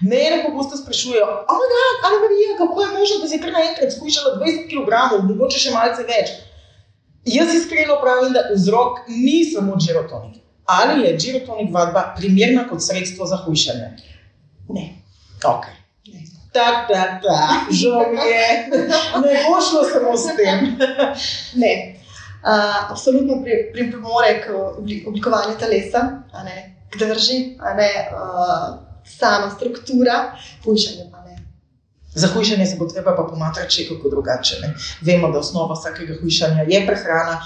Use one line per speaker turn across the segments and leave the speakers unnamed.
Mene pogosto sprašujejo, ali Marija, kako je možno, da si kar naenkrat skušala 20 kg, mogoče še malce več. Jaz iskreno pravim, da vzrok ni samo žirotonik. Ali je žirotonik vadba primerna kot sredstvo za hujšanje?
Ne.
Okay. Tak, tak, tak, žal mi je, ne bo šlo samo s tem.
ne. Uh, absolutno pripomore k oblikovanju telesa, k drži, uh, sama struktura, hujšanje pa ne.
Za hujšanje se bo treba pa pomatrati še kako drugače. Ne? Vemo, da osnova vsakega hujšanja je prehrana.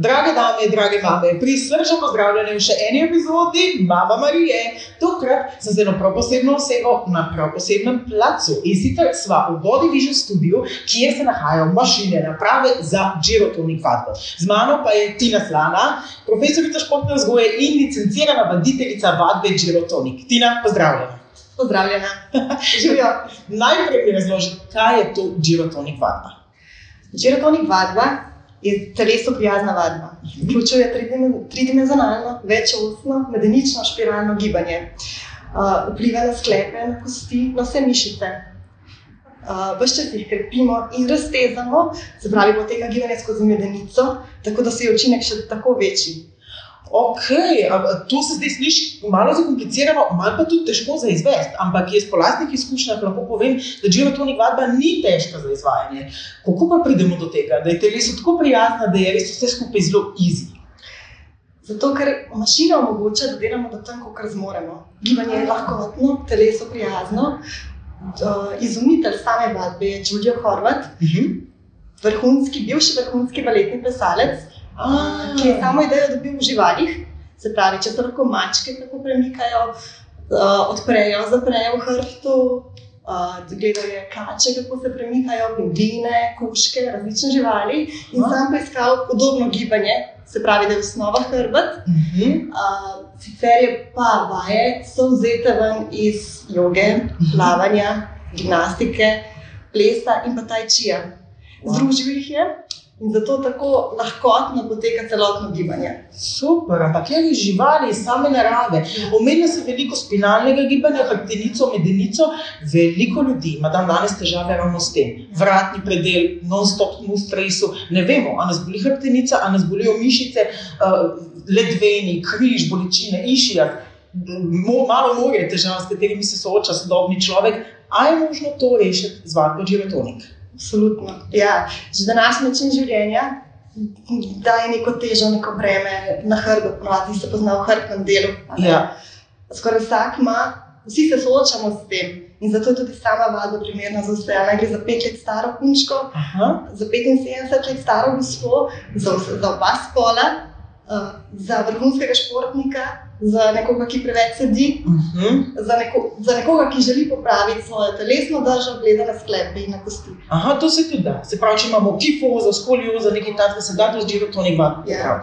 Drage dame, drage mame, prisrčno pozdravljene v še eni epizodi Mama Marije. Tokrat sem zelo prav posebno osebo na prav posebnem placu. In sicer sva v Body Vision studiu, kjer se nahajajo mašine, naprave za girotonik vadbo. Z mano pa je Tina Slana, profesorica športne vzgoje in licencirana voditeljica vadbe girotonik. Tina, pozdravljena.
Pozdravljena. Živijo.
Najprej mi razloži, kaj je to girotonik vadba.
Girotonik vadba je telesu prijazna vadba. Vključuje tridimenzionalno, večosno, medenično spiralno gibanje. Uh, vpliva na sklepe, na kosti, na vse mišice. Uh, Vse čas jih krepimo in raztezamo, se pravi, poteka gibanje skozi medenico, tako da se je učinek še tako večji.
Ok, to se zdaj sliši malo zakomplicirano, malo pa tudi težko za izvesti. Ampak jaz po lastnih izkušnjah lahko povem, da žirotonik vadba ni težka za izvajanje. Kako pa pridemo do tega, da je telesu tako prijazno, da je res vse skupaj zelo easy?
Zato, ker mašina omogoča, da delamo do tam, kar zmoremo. Gibanje je lahko vatno, telesu prijazno. Izumitelj same vadbe je Julio Horvat, uh mhm. -huh. vrhunski, bivši vrhunski baletni plesalec ki je samo idejo dobil v živalih. Se pravi, če se lahko mačke tako premikajo, uh, odprejo, zaprejo v hrbtu, uh, gledajo kače, kako se premikajo, pingvine, kuške, različne živali. In sam poiskal podobno gibanje, se pravi, da je osnova hrbet. Uh, sicer je pa vaje, so vzete ven iz joge, plavanja, gimnastike, plesa in pa tajčija. Združil jih je. In zato tako lahkotno poteka celotno gibanje.
Super, ampak je li živali, same narave. Omenja se veliko spinalnega gibanja, hrbtenico, medenico. Veliko ljudi ima dan danes težave ravno s tem. Vratni predel, non-stop v stresu. Ne vemo, ali nas boli hrbtenica, ali nas bolijo mišice, uh, ledveni, križ, bolečine, išija. Malo more težav, s katerimi se sooča sodobni človek. Ali je možno to rešiti z vadbo žirotonik?
Absolutno. Ja, že današnji način življenja daje neko težo, neko breme na hrbtu, ponovadi se pozna v hrbtnem delu.
Ja.
Skoraj vsak ima, vsi se soočamo s tem. In zato je tudi sama vadba primerna za vse. Naj gre za pet let staro punčko, Aha. za 75 let staro gospo, za, za oba spola, uh, za vrhunskega športnika, za nekoga, ki preveč sedi, uh mhm. -huh. za, neko, za nekoga, ki želi popraviti svojo telesno držo, gleda na sklepe in na kosti.
Aha, to se tudi da. Se pravi, če imamo kifozo, skoliozo, nekaj takega, se da to z žirotonik vaditi. Yeah.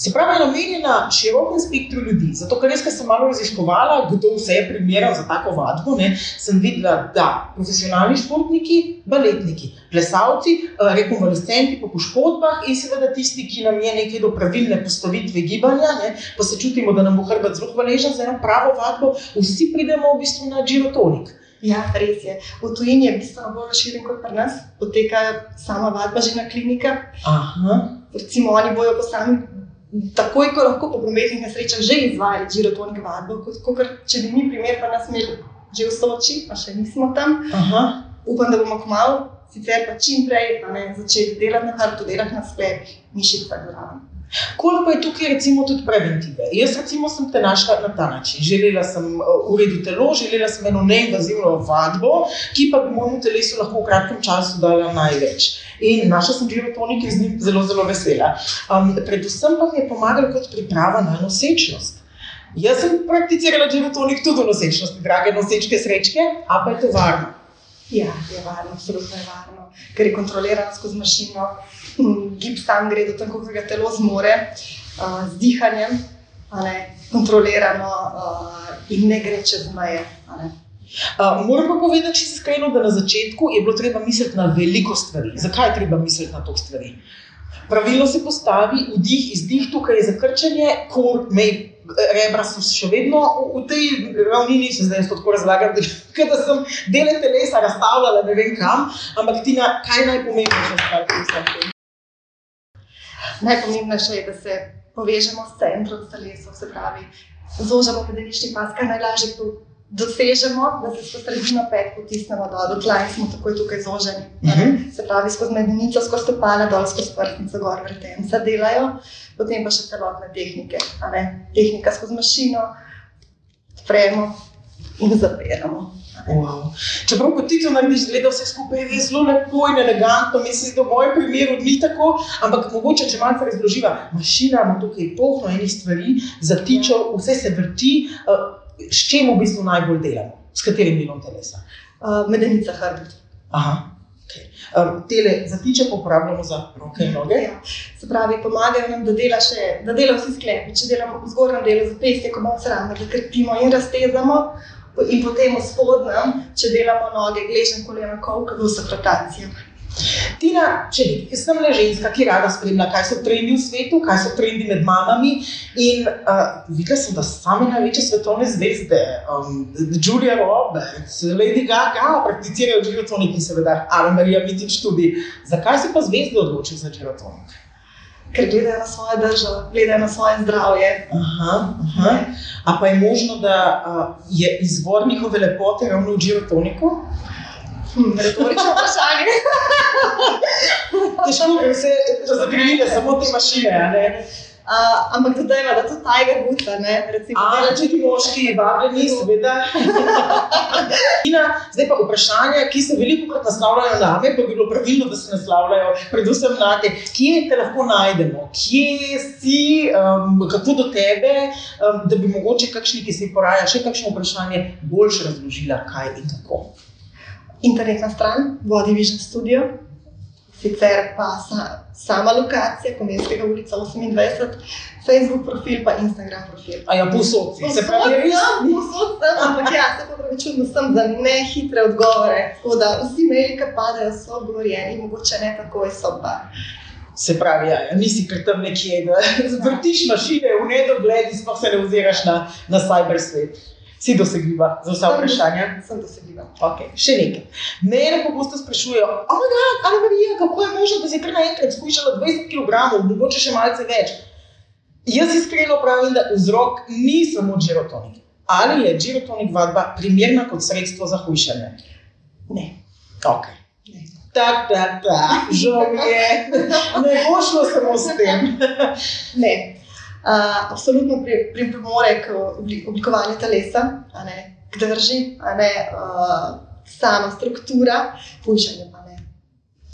Se pravi, namenjena širokemu spektru ljudi. Zato, ker res, sem malo raziskovala, kdo vse je primeren za tako vadbo, ne, sem videla, da profesionalni športniki, baletniki, plesalci, eh, rekonvalescenti po poškodbah in seveda tisti, ki nam je nekaj do pravilne postavitve gibanja, ne, pa se čutimo, da nam bo hrbet zelo hvaležen za eno pravo vadbo, vsi pridemo v bistvu na girotonik.
Ja, res je. V tujini je bistveno bolj razširjen kot pri nas, poteka sama vadba že na klinikah. Recimo, oni bojo po sami takoj, ko lahko po prometnih nesrečah že izvajali žirotonik vadbo, kot, kot če bi mi primer pa nas imeli že v Soči, pa še nismo tam. Aha. Upam, da bomo kmalo, sicer pa čim prej, pa ne začeti delati na hrbtu, delati na sklepih, mišicah zraven.
Koliko je tukaj, recimo, tudi preventive? Jaz, recimo, sem te našla na ta način. Želela sem uh, urediti telo, želela sem eno neinvazivno vadbo, ki pa bi mojemu telesu lahko v kratkem času dala največ. In našla sem žirotonik in z njim zelo, zelo vesela. Um, predvsem pa mi je pomagal kot priprava na nosečnost. Jaz sem prakticirala žirotonik tudi v nosečnosti, drage nosečke srečke, a pa je to varno.
Ja, je varno, absolutno je varno, ker je kontrolirano skozi mašino gib sam gre do tam, kako ga telo zmore, uh, z dihanjem, kontrolirano uh, in ne gre čez meje.
Moram pa povedati, če iskreno, da na začetku je bilo treba misliti na veliko stvari. Zakaj je treba misliti na to stvari? Pravilno se postavi, vdih, izdih, tukaj je zakrčenje, kor, mej, rebra so še vedno v, v tej ravnini, če zdaj to tako razlagam, da, da sem dele telesa razstavljala, ne vem kam, ampak ti na kaj najpomembnejše stvar pri vsem tem?
Najpomembnejše je, da se povežemo s centrom telesa, se pravi, zožemo medenični pas, kar najlažje dosežemo, da se skozi sredino pet potisnemo dol, do tla in smo takoj tukaj zoženi. Uh
Mhm.
-huh. Se pravi, skozi medenico, skozi stopala, dol, skozi prsnico, gor, vretenca delajo, potem pa še celotne tehnike. Tehnika skozi mašino, odpremo in zapiramo.
Wow. Čeprav ko ti to narediš, gleda vse skupaj je zelo lepo in elegantno, mislim, da v mojem primeru ni tako, ampak mogoče, če malo razloživa, mašina ima tukaj polno enih stvari, zatičev, vse se vrti, uh, s čim v bistvu najbolj delamo, s katerim delom telesa.
Uh, medenica hrbet.
Aha. Okay. Um, tele zatiče pa uporabljamo za roke in noge.
Ja. Se pravi, pomagajo nam, da dela, še, da dela vsi sklepi. Če delamo v zgornjem delu zapestja, ko bomo sramo, da krepimo in raztezamo, in potem v spodnjem, če delamo noge, gležen koleno, kolka, v rotacijo.
Tina, če bi, jaz sem le ženska, ki rada spremlja, kaj so trendi v svetu, kaj so trendi med mamami. In uh, videla sem, da same največje svetovne zvezde, um, Julia Roberts, Lady Gaga, prakticirajo girotonik in seveda Ana Marija Mitič tudi. Zakaj se pa zvezde odločijo za girotonik?
Ker gledajo na svojo držo, gledajo na svoje zdravje.
Aha, aha. A pa je možno, da uh, je izvor njihove lepote ravno v girotoniku?
Hm, retorično vprašanje.
Težko bi se zagrnile samo te mašine?
Uh, ampak dodajmo, da to Tiger Woods, ne? Recimo,
A,
dela
če ti moški vabljeni, seveda. Ina, zdaj pa vprašanja, ki se veliko krat naslavljajo name, pa bi bilo pravilno, da se naslavljajo predvsem na te. Kje te lahko najdemo, kje si, um, kako do tebe, um, da bi mogoče kakšni, ki se jih poraja, še kakšno vprašanje boljše razložila, kaj in kako.
Internetna stran, Body Vision Studio, sicer pa sa, sama lokacija, Komenskega ulica 28, Facebook profil pa Instagram profil.
A ja, posod si, se pravi, res.
sem, povsod sem, ampak ja, se popravičujem sem za nehitre odgovore. Tako da vsi maili, ki padajo, so odgovorjeni, mogoče ne takoj so pa.
Se pravi, ja, ja, nisi kar tam nekje, da vrtiš mašine v nedogled in sploh se ne oziraš na, na cybersvet. Si dosegljiva za vsa vprašanja.
Sem dosegljiva.
Okay, še nekaj. Mene pogosto sprašujejo, oh God, Ana Marija, kako je možno, da si kar naenkrat skušala 20 kg, mogoče še malce več. Jaz iskreno pravim, da vzrok ni samo girotonik. Ali je girotonik vadba primerna kot sredstvo za hujšanje?
Ne.
Okay.
ne.
Ta, ta, ta, žal mi je, ne bo šlo samo s tem.
ne. Uh, absolutno pri- pripomore k obli- oblikovanju telesa, ne, k drži, ne uh, sama struktura, hujšanje pa ne.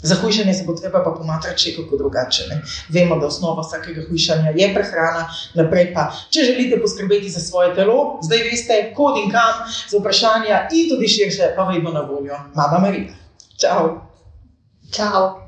Za hujšanje se bo treba pa pomatrati kako drugače. Ne? Vemo, da osnova vsakega hujšanja je prehrana, naprej pa, če želite poskrbeti za svoje telo, zdaj veste, kod in kam, za vprašanja in tudi širše, pa vedno na voljo. Mama Marija. Čau!
Čau!